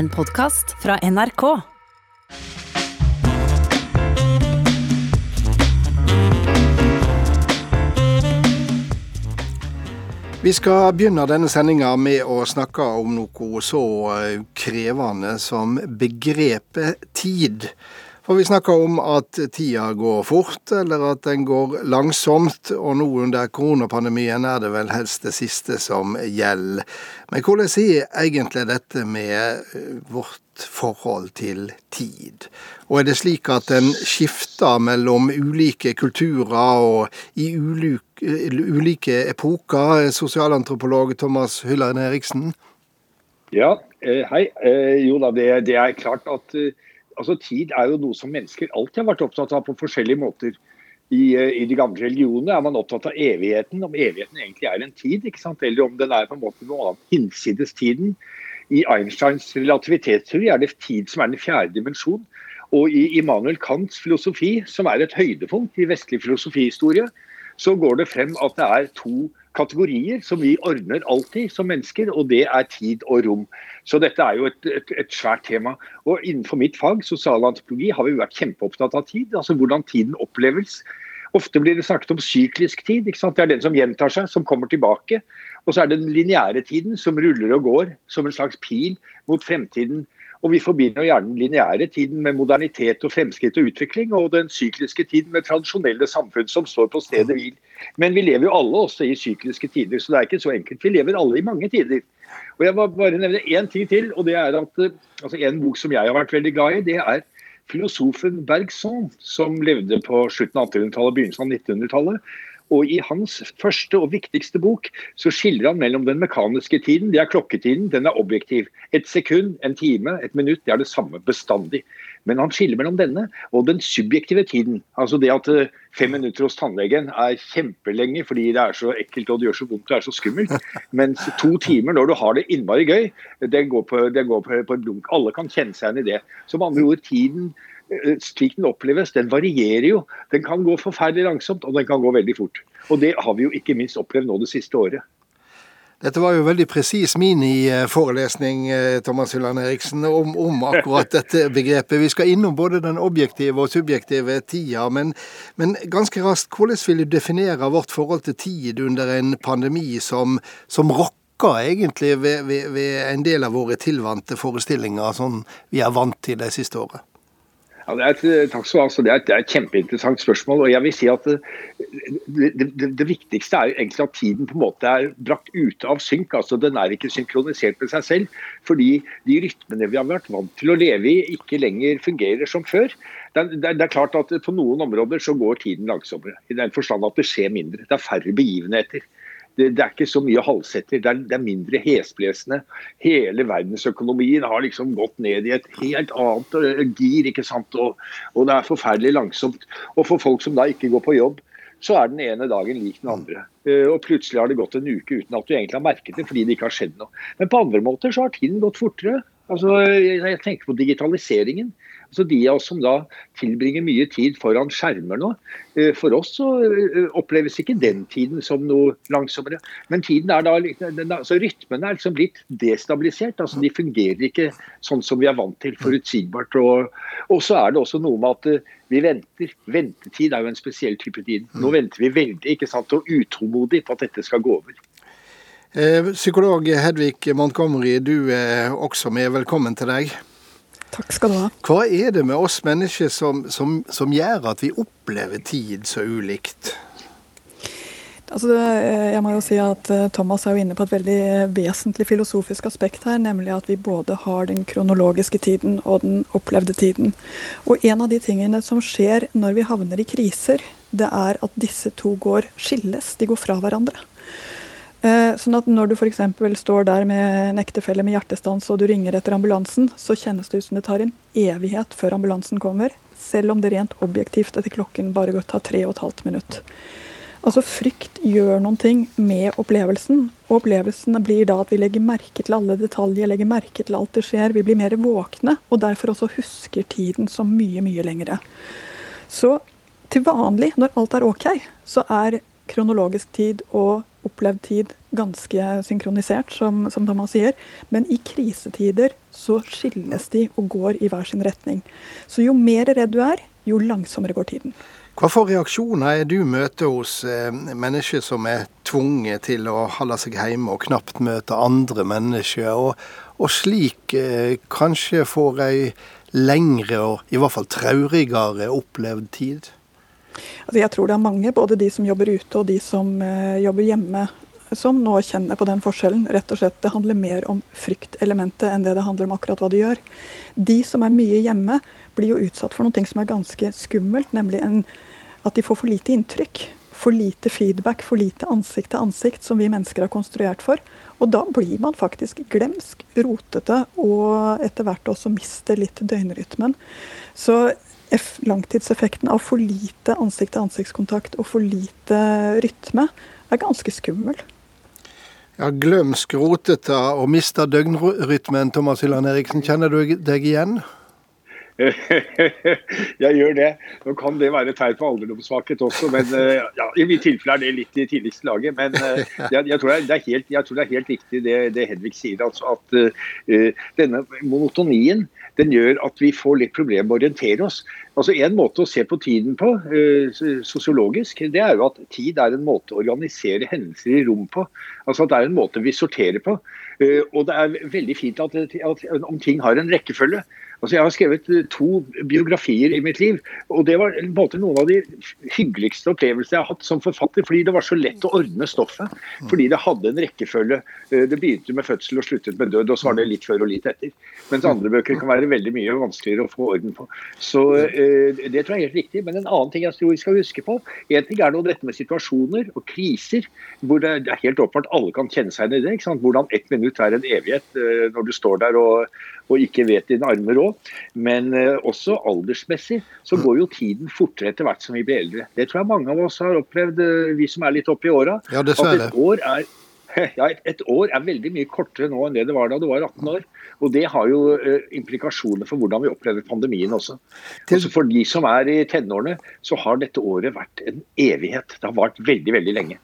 En podkast fra NRK. Vi skal begynne denne sendinga med å snakke om noe så eh, krevende som begrepet tid. For vi snakker om at tida går fort, eller at den går langsomt. Og nå under koronapandemien er det vel helst det siste som gjelder. Men hvordan er egentlig dette med eh, vårt forhold til tid? Og er det slik at den skifter mellom ulike kulturer og i ulike epoker. Sosialantropolog Thomas Hylland Eriksen. Ja, eh, hei. Eh, jo da, det, er klart at altså, tid er jo noe som mennesker alltid har vært opptatt av på forskjellige måter. I, I, de gamle religionene er man opptatt av evigheten, om evigheten egentlig er en tid, eller om den er på en måte noe annet hinsides tiden. I Einsteins relativitetsteori er det tid som er den fjerde dimensjon. Og i Immanuel Kants filosofi, som er et høydepunkt i vestlig filosofihistorie, så går det frem at det er to kategorier som vi ordner alltid som mennesker, og det er tid og rom. Så dette er jo et, et, et svært tema. Og innenfor mitt fag, sosialantropologi, har vi vært kjempeopptatt av tid. Altså hvordan tiden oppleves. Ofte blir det snakket om syklisk tid. Det er den som gjentar seg, som kommer tilbake. Og så er det den lineære tiden som ruller og går som en slags pil mot fremtiden. Og vi forbinder gjerne den lineære tiden med modernitet og fremskritt og utvikling, og den sykliske tiden med tradisjonelle samfunn som står på stedet hvil. Men vi lever jo alle også i sykliske tider, så det er ikke så enkelt. Vi lever alle i mange tider. Og Jeg må bare nevne én ting til, og det er at eh, altså en bok som jeg har vært veldig glad i, det er filosofen Bergson, som levde på slutten av 1800-tallet og begynnelsen av 1900-tallet. Og I hans første og viktigste bok så skiller han mellom den mekaniske tiden, det er klokketiden, den er objektiv. Et sekund, en time, et minutt, det er det samme bestandig. Men han skiller mellom denne og den subjektive tiden. Altså det at eh, fem minutter hos tannlegen er kjempelenge fordi det er så ekkelt og det gjør så vondt og er så skummelt. Mens to timer når du har det innmari gøy, det går på, det går på, på et blunk. Alle kan kjenne seg igjen i det. Som andre ord, tiden slik den oppleves, den varierer jo. Den kan gå forferdelig langsomt, og den kan gå veldig fort. Og det har vi jo ikke minst opplevd nå det siste året. Dette var jo veldig presis mini-forelesning, eh, Thomas Hylland Eriksen, om, om, akkurat dette begrepet. Vi skal innom både den objektive og subjektive tida, men, men, ganske raskt, hvordan vil du definere vårt forhold til tid under en pandemi som, som rokker egentlig ved, ved, ved en del av våre tilvante forestillinger, sånn vi er vant til de siste året? Ja, det, er et, eh, takk skal du ha. Det er, et, det er et kjempeinteressant spørsmål. og jeg vil si at det, det, det, det, viktigste er egentlig at tiden på en måte er brakt ute av synk. altså Den er ikke synkronisert med seg selv. Fordi de rytmene vi har vært vant til å leve i, ikke lenger fungerer som før. Det er, det er klart at På noen områder så går tiden langsommere. I den forstand at det skjer mindre. Det er færre begivenheter det, det, er ikke så mye halvsetter. Det er, det er mindre hesblesende. Hele verdensøkonomien har liksom gått ned i et helt annet uh, gir. ikke sant? Og, og, det er forferdelig langsomt. Og for folk som da ikke går på jobb, så er den ene dagen lik den andre. Uh, og plutselig har det gått en uke uten at du egentlig har merket det, fordi det ikke har skjedd noe. Men på andre måter så har tiden gått fortere. Altså, jeg tenker på digitaliseringen. Så De av oss som da tilbringer mye tid foran skjermer nå, eh, for oss så eh, oppleves ikke den tiden som noe langsommere. Men tiden er da, så rytmene er liksom blitt destabilisert. altså De fungerer ikke sånn som vi er vant til, forutsigbart. Og, og så er det også noe med at eh, vi venter. Ventetid er jo en spesiell type tid. Nå mm. venter vi veldig ikke sant, og utålmodig på at dette skal gå over. Psykolog Hedvig Montgomery, du er også med. Velkommen til deg. Takk skal du ha. Hva er det med oss mennesker som, som, som gjør at vi opplever tid så ulikt? Altså, jeg må jo si at eh, Thomas er jo inne på et veldig vesentlig filosofisk aspekt her, nemlig at vi både har den kronologiske tiden og den opplevde tiden. Og en av de tingene som skjer når vi havner i kriser, det er at disse to går skilles. De går fra hverandre. Eh, sånn at når du f.eks. står der med en ektefelle med hjertestans og du ringer etter ambulansen, så kjennes det ut som det tar en evighet før ambulansen kommer. Selv om det rent objektivt etter klokken bare tar tre og et halvt minutt. Altså Frykt gjør noen ting med opplevelsen. Og opplevelsen blir da at vi legger merke til alle detaljer, legger merke til alt det skjer. Vi blir mer våkne, og derfor også husker tiden som mye, mye lengre. Så til vanlig, når alt er OK, så er kronologisk tid og opplevd tid ganske synkronisert, som, som Thomas sier. Men i krisetider så skilles de og går i hver sin retning. Så jo mer redd du er, jo langsommere går tiden. Hva for reaksjoner er du møter hos eh, mennesker som er tvunget til å holde seg hjemme og knapt møte andre mennesker, og, og slik eh, kanskje får ei lengre og i hvert fall traurigere opplevd tid? Altså jeg tror det er mange, både de som jobber ute og de som eh, jobber hjemme, som nå kjenner på den forskjellen. Rett og slett, Det handler mer om fryktelementet enn det det handler om akkurat hva de gjør. De som er mye hjemme, blir jo utsatt for noe som er ganske skummelt, nemlig en, at de får for lite inntrykk. For lite feedback, for lite ansikt til ansikt, som vi mennesker har konstruert for. Og da blir man faktisk glemsk, rotete, og etter hvert også mister litt døgnrytmen. Så langtidseffekten av for lite ansikt-til-ansiktskontakt og for lite rytme er ganske skummel. Ja, Glømsk, rotete og mista døgnrytmen, Thomas Hylland Eriksen. Kjenner du deg igjen? jeg gjør det. Nå kan det være tegn på alderdomssvakhet også, men eh, ja, i mitt tilfelle er det litt i tidligste laget. Men eh, jeg, jeg, tror det er helt, jeg tror det er helt riktig det, det Hedvig sier. Altså at uh, denne monotonien den gjør at vi får litt problemer med å orientere oss. Altså En måte å se på tiden på, uh, sosiologisk, det er jo at tid er en måte å organisere hendelser i rom på. Altså at det er en måte vi sorterer på. Uh, og det er veldig fint at, at, om ting har en rekkefølge. Altså, Jeg har skrevet eh, to biografier i mitt liv, og det var noen av de hyggeligste opplevelsene jeg har hatt som forfatter. Fordi det var så lett å ordne stoffet. Fordi det hadde en rekkefølge. Eh, det begynte med fødsel og sluttet med død, og så var det litt før og litt etter. Mens andre bøker kan være veldig mye vanskeligere å få orden på. Så eh, det tror jeg er helt riktig. Men en annen ting jeg tror vi skal huske på, en ting er nå dette med situasjoner og kriser, hvor det er helt åpenbart alle kan kjenne seg igjen i det. Hvordan ett minutt er en evighet når du står der og, og ikke vet dine armer råd. Men eh, også aldersmessig så går jo tiden fortere etter hvert som vi blir eldre. Det tror jeg mange av oss har opplevd, eh, vi som er litt oppi åra. Ja, dessverre. At et år er ja, et, år er veldig mye kortere nå enn det det var da du var 18 år. Og Det har jo uh, implikasjoner for hvordan vi opplever pandemien også. Også. For de som er i tenårene, så har dette året vært en evighet. Det har vart veldig, veldig lenge.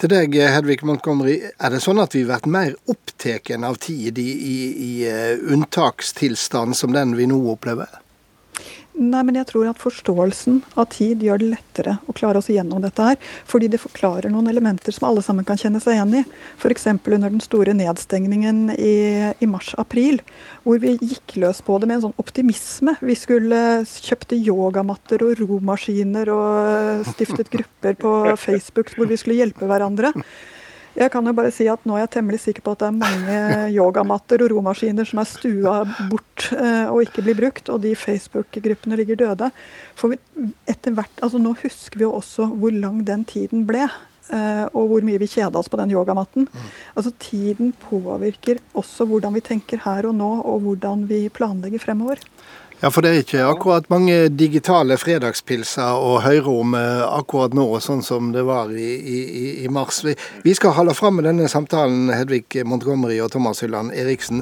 Til deg, Hedvig Montgomery. Er det sånn at vi har vært mer opptatt av tid i, i, i eh, unntakstilstand som den vi nå opplever? Nei, men jeg tror at forståelsen av tid gjør det lettere å klare oss igjennom dette her. Fordi det forklarer noen elementer som alle sammen kan kjenne seg igjen i. F.eks. under den store nedstengningen i, i mars-april, hvor vi gikk løs på det med en sånn optimisme. Vi skulle kjøpte yogamatter og romaskiner og stiftet grupper på Facebook hvor vi skulle hjelpe hverandre. Jeg kan jo bare si at Nå er jeg temmelig sikker på at det er mange yogamatter og romaskiner som er stua bort eh, og ikke blir brukt, og de Facebook-gruppene ligger døde. For etter hvert, altså Nå husker vi jo også hvor lang den tiden ble. Eh, og hvor mye vi kjeda oss på den yogamatten. Mm. Altså Tiden påvirker også hvordan vi tenker her og nå, og hvordan vi planlegger fremover. Ja, for det er ikke akkurat mange digitale fredagspilser å høre om eh, akkurat nå, sånn som det var i, i, i mars. Vi, vi, skal holde fram med denne samtalen, Hedvig Montgomery og Thomas Hylland Eriksen.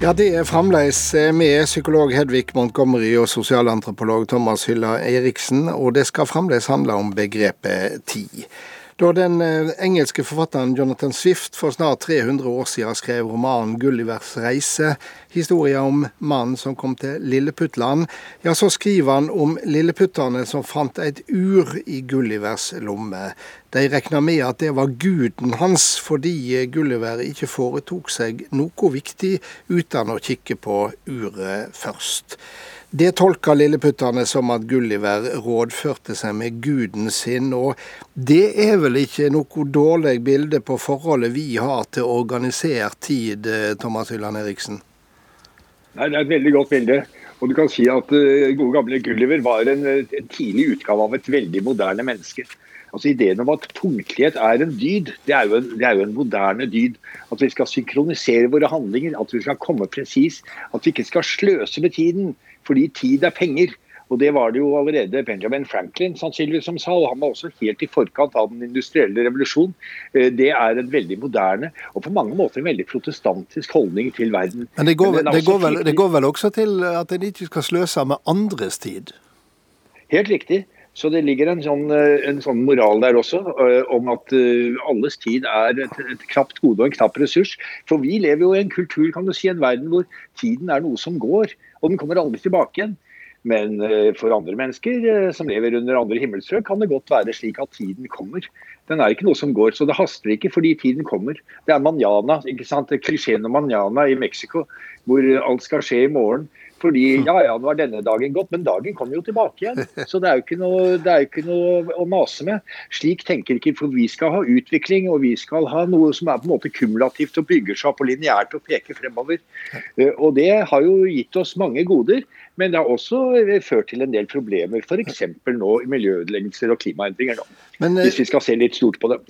Ja, Det er fremdeles med psykolog Hedvig Montgomery og sosialantropolog Thomas Hylla Eriksen, og det skal fremdeles handle om begrepet tid. Da den eh, engelske forfatteren Jonathan Swift for snart 300 år siden skrev romanen 'Gullivers reise', historien om mannen som kom til Lilleputtland, ja, så skriver han om lilleputterne som fant et ur i Gullivers lomme. De regna med at det var guden hans, fordi Gulliver ikke foretok seg noe viktig uten å kikke på uret først. Det tolka lilleputterne som at Gulliver rådførte seg med guden sin, og det er vel ikke noe dårlig bilde på forholdet vi har til organisert tid, eh, Thomas Hylland Eriksen? Nei, Det er et veldig godt bilde. Og du kan si at uh, gode gamle Gulliver var en, en, tidlig utgave av et veldig moderne menneske. Altså Ideen om at punktlighet er en dyd, det er, en, det er, jo en, moderne dyd. At vi skal synkronisere våre handlinger, at vi skal komme presis. At vi ikke skal sløse med tiden. Fordi tid er penger. Og Det var det jo allerede Benjamin Franklin sannsynligvis som sa, og han var også helt i forkant av den industrielle revolusjon. Eh, det er en veldig moderne og på mange måter en veldig protestantisk holdning til verden. Men det går, Men det går, vel, det går vel også til at en ikke skal sløse med andres tid? Helt riktig. Så det ligger en sånn, en sånn moral der også, om at alles tid er et, et, knapt gode og en knapp ressurs. For vi lever jo i en kultur, kan du si, en verden hvor tiden er noe som går, og den kommer aldri tilbake igjen. Men for andre mennesker som lever under andre himmelstrøk, kan det godt være slik at tiden kommer. Den er ikke noe som går, så det haster ikke fordi tiden kommer. Det er manana, ikke sant? klisjeen om manana i Mexico, hvor alt skal skje i morgen. Fordi ja, ja, nå er denne dagen gått, men dagen kommer jo tilbake igjen. Så det er jo ikke noe, det er ikke noe å mase med. Slik tenker ikke for vi skal ha utvikling, og vi skal ha noe som er på en måte kumulativt og bygger seg opp og lineært og peker fremover. Eh, og det har jo gitt oss mange goder, men det har også ført til en del problemer. F.eks. nå i miljøødeleggelser og klimaendringer. Men, hvis vi skal se litt stort på det.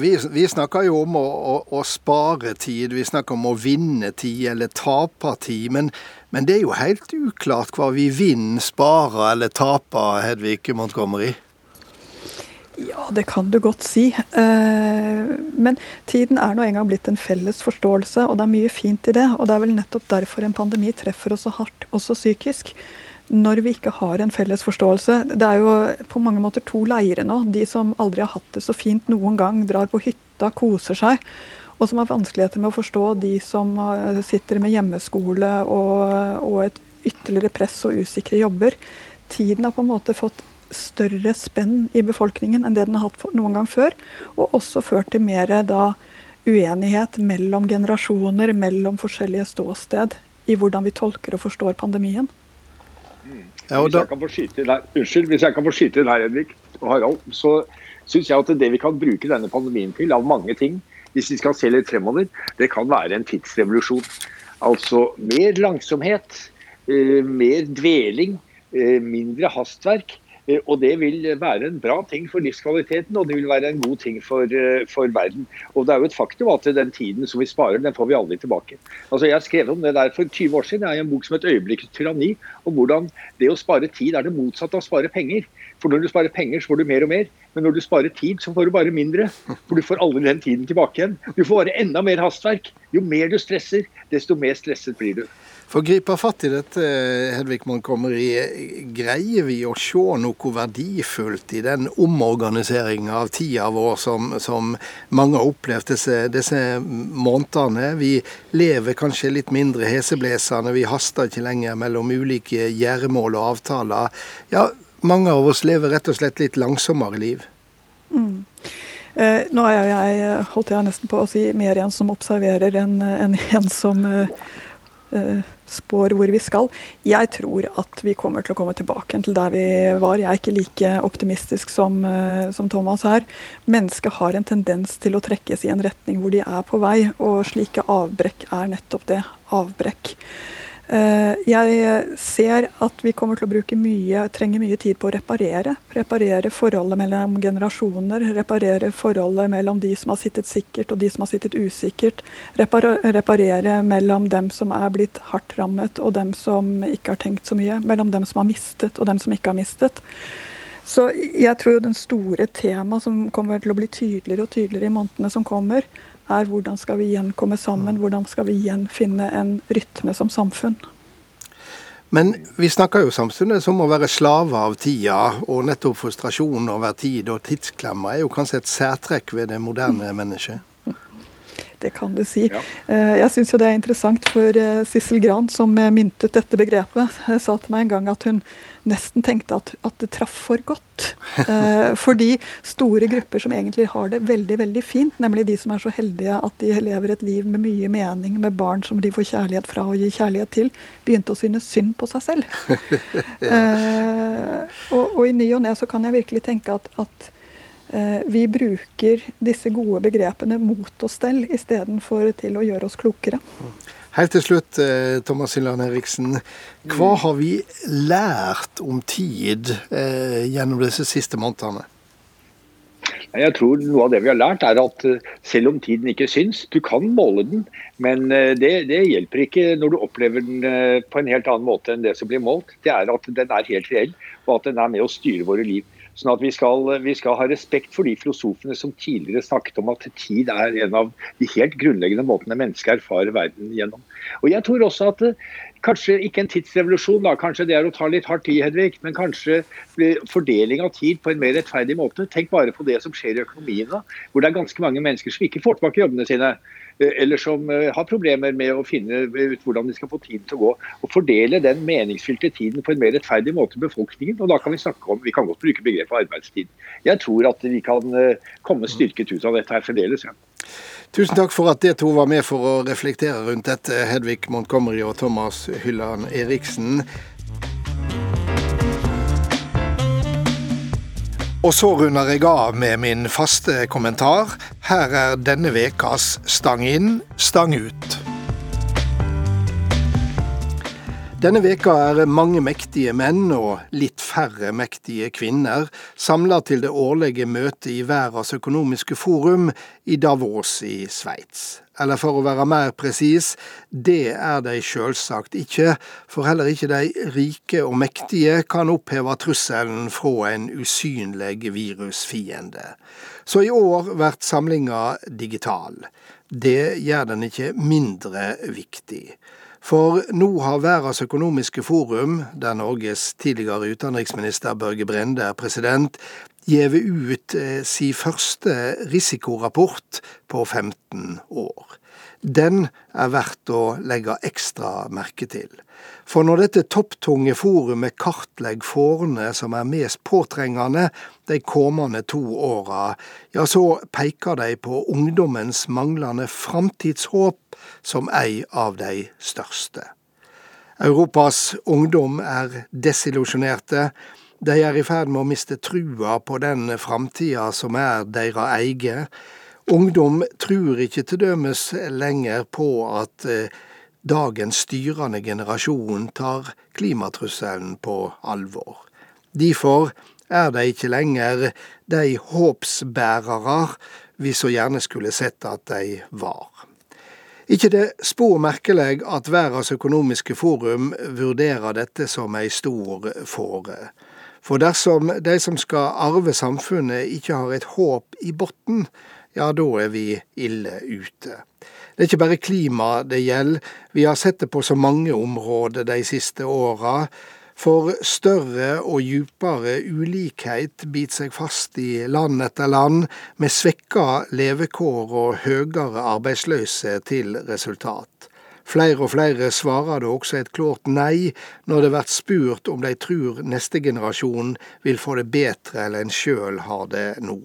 Vi, vi snakker jo om å, å, å, spare tid, vi snakker om å vinne tid eller tape tid. Men, men det er jo helt uklart hva vi vinner, sparer eller taper, Hedvig Montgomery? Ja, det kan du godt si. Eh, men tiden er nå engang blitt en felles forståelse, og det er mye fint i det. Og det er vel nettopp derfor en pandemi treffer oss så hardt, også psykisk når vi ikke har en felles forståelse. Det er jo på mange måter to leirer nå. De som aldri har hatt det så fint noen gang, drar på hytta, koser seg. Og som har vanskeligheter med å forstå de som eh, sitter med hjemmeskole og, og et ytterligere press og usikre jobber. Tiden har på en måte fått større spenn i befolkningen enn det den har hatt noen gang før. Og også ført til mer da uenighet mellom generasjoner, mellom forskjellige ståsted i hvordan vi tolker og forstår pandemien. Ja, hvis, jeg kan få skyte der, unnskyld, hvis jeg kan få skyte inn her, Henrik og Harald, så syns jeg at det vi kan bruke denne pandemien til, av mange ting, hvis vi skal se litt fremover, det kan være en tidsrevolusjon. Altså mer langsomhet, eh, mer dveling, eh, mindre hastverk. Eh, og det vil være en bra ting for livskvaliteten, og det vil være en god ting for, eh, for, verden. Og det er jo et faktum at den tiden som vi sparer, den får vi aldri tilbake. Altså Jeg skrev om det der for 20 år siden. Jeg har en bok som het 'Øyeblikkets tyranni', om hvordan det å spare tid er det motsatte av å spare penger. For når du sparer penger, så får du mer og mer. Men når du sparer tid, så får du bare mindre. For du får aldri den tiden tilbake igjen. Du får bare enda mer hastverk. Jo mer du stresser, desto mer stresset blir du. For å gripe fatt i dette, Hedvig Montgomery, greier vi å se noe verdifullt i den omorganiseringa av tida vår som, som, mange har opplevd disse, disse, månedene? Vi lever kanskje litt mindre heseblesende, vi haster ikke lenger mellom ulike gjøremål og avtaler. Ja, mange av oss lever rett og slett litt langsommere liv. Mm. Eh, nå er jeg, holdt jeg nesten på å si, mer en som observerer enn en, en som eh spår hvor vi skal. Jeg tror at vi kommer til å komme tilbake til der vi var. Jeg er ikke like optimistisk som, eh, som Thomas her. Mennesket har en tendens til å trekkes i en retning hvor de er på vei, og slike avbrekk er nettopp det. Avbrekk. Eh, jeg ser at vi kommer til å bruke mye, trenger mye tid på å reparere. Reparere forholdet mellom generasjoner. Reparere forholdet mellom de som har sittet sikkert og de som har sittet usikkert. Reparere mellom dem som er blitt hardt rammet og dem som ikke har tenkt så mye. Mellom dem som har mistet og dem som ikke har mistet. Så jeg tror den store temaet som kommer til å bli tydeligere og tydeligere i månedene som kommer, er hvordan skal vi igjen komme sammen, hvordan skal vi igjen finne en rytme som samfunn. Men vi snakker jo samtidig som å være slave av tida, og nettopp frustrasjon over tid og tidsklemmer er jo kanskje et særtrekk ved det moderne mennesket? Det kan du si. Ja. Eh, jeg syns det er interessant, for eh, Sissel Gran, som myntet dette begrepet, eh, sa til meg en gang at hun nesten tenkte at, at det traff for godt. Eh, fordi store grupper som egentlig har det veldig veldig fint, nemlig de som er så heldige at de lever et liv med mye mening, med barn som de får kjærlighet fra og gir kjærlighet til, begynte å synes synd på seg selv. eh, og, og, i ny og ne så kan jeg virkelig tenke at, at eh, vi bruker disse gode begrepene mot oss selv istedenfor til å gjøre oss klokere. Helt til slutt, eh, Thomas Hylland Eriksen. Hva har vi lært om tid eh, gjennom disse siste månedene? Jeg tror noe av det vi har lært er at eh, selv om tiden ikke syns, du kan måle den, men det, det, hjelper ikke når du opplever den på en helt annen måte enn det som blir målt. Det er at den er helt reell, og at den er med å styre våre liv. Sånn at vi skal, vi skal, ha respekt for de filosofene som tidligere snakket om at tid er en av de helt grunnleggende måtene mennesket erfarer verden gjennom. Og jeg tror også at Kanskje ikke en tidsrevolusjon, da. kanskje det er å ta litt hardt i, Hedvig. Men kanskje fordeling av tid på en mer rettferdig måte. Tenk bare på det som skjer i økonomien nå, hvor det er ganske mange mennesker som ikke får tilbake jobbene sine. Eh, eller som eh, har problemer med å finne ut hvordan de skal få tiden til å gå. Og fordele den meningsfylte tiden på en mer rettferdig måte i befolkningen. Og da kan vi snakke om, vi kan godt bruke begrepet arbeidstid. Jeg tror at vi kan eh, komme styrket ut av dette her fremdeles. Ja. Tusen takk for at dere to var med for å reflektere rundt dette, Hedvig Montgomery og Thomas Hylland Eriksen. Og så runder jeg av med min faste kommentar. Her er denne vekas Stang inn, stang ut. Denne veka er mange mektige menn og litt færre mektige kvinner samla til det årlige møtet i Verdens økonomiske forum i Davos i Sveits. Eller for å være mer presis, det er de sjølsagt ikke, for heller ikke de rike og mektige kan oppheve trusselen fra en usynlig virusfiende. Så i år blir samlinga digital. Det gjør den ikke mindre viktig. For nå har Verdens økonomiske forum, der Norges tidligere utenriksminister Børge Brende er president, gitt ut eh, sin første risikorapport på 15 år. Den er verdt å legge ekstra merke til. For når dette topptunge forumet kartlegger forene som er mest påtrengende de kommende to åra, ja, så peker de på ungdommens manglende framtidshåp som ei av de største. Europas ungdom er desillusjonerte. De er i ferd med å miste trua på den framtida som er deres eige. Ungdom tror ikke til dømes lenger på at eh, dagens styrende generasjon tar klimatrusselen på alvor. Derfor er de ikke lenger de håpsbærere vi så gjerne skulle sett at de var. Ikke det spor merkelig at Verdens økonomiske forum vurderer dette som ei stor fåre. For dersom de som skal arve samfunnet ikke har et håp i bunnen, ja, da er vi ille ute. Det er ikke bare klima det gjelder, vi har sett det på så mange områder de siste åra. For større og djupere ulikhet biter seg fast i land etter land, med svekka levekår og høyere arbeidsløse til resultat. Flere og flere svarer da også et klart nei når det blir spurt om de tror neste generasjon vil få det bedre eller en sjøl har det nå.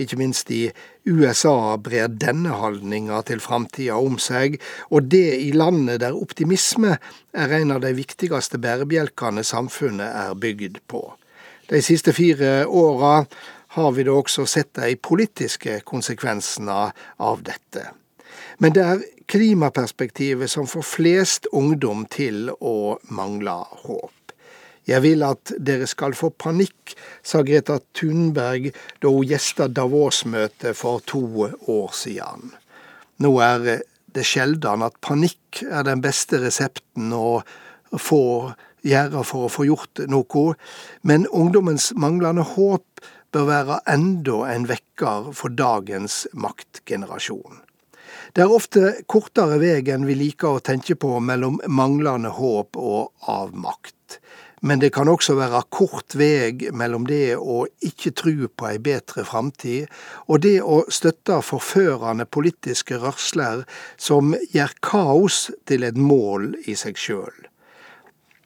Ikke minst i USA brer denne holdninga til framtida om seg, og det i landet der optimisme er en av de viktigste bærebjelkene samfunnet er bygd på. De siste fire åra har vi da også sett de politiske konsekvensene av dette. Men det er klimaperspektivet som får flest ungdom til å mangle håp. Jeg vil at dere skal få panikk, sa Greta Thunberg da hun gjesta Davos-møtet for to år siden. Nå er det sjelden at panikk er den beste resepten å få gjøre for å få gjort noe, men ungdommens manglende håp bør være enda en vekker for dagens maktgenerasjon. Det er ofte kortere vei enn vi liker å tenke på mellom manglende håp og avmakt. Men det kan også være kort vei mellom det å ikke tru på ei bedre framtid, og det å støtte forførende politiske rørsler som gjør kaos til et mål i seg sjøl.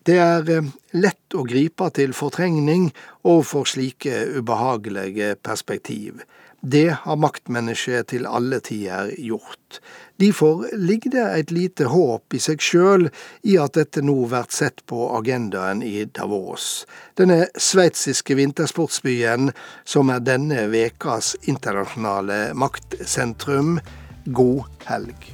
Det er eh, lett å gripe til fortrengning overfor slike ubehagelige perspektiv. Det har maktmennesket til alle tider gjort. Derfor ligger det et lite håp i seg sjøl i at dette nå blir sett på agendaen i Davos, denne sveitsiske vintersportsbyen som er denne vekas internasjonale maktsentrum. God helg.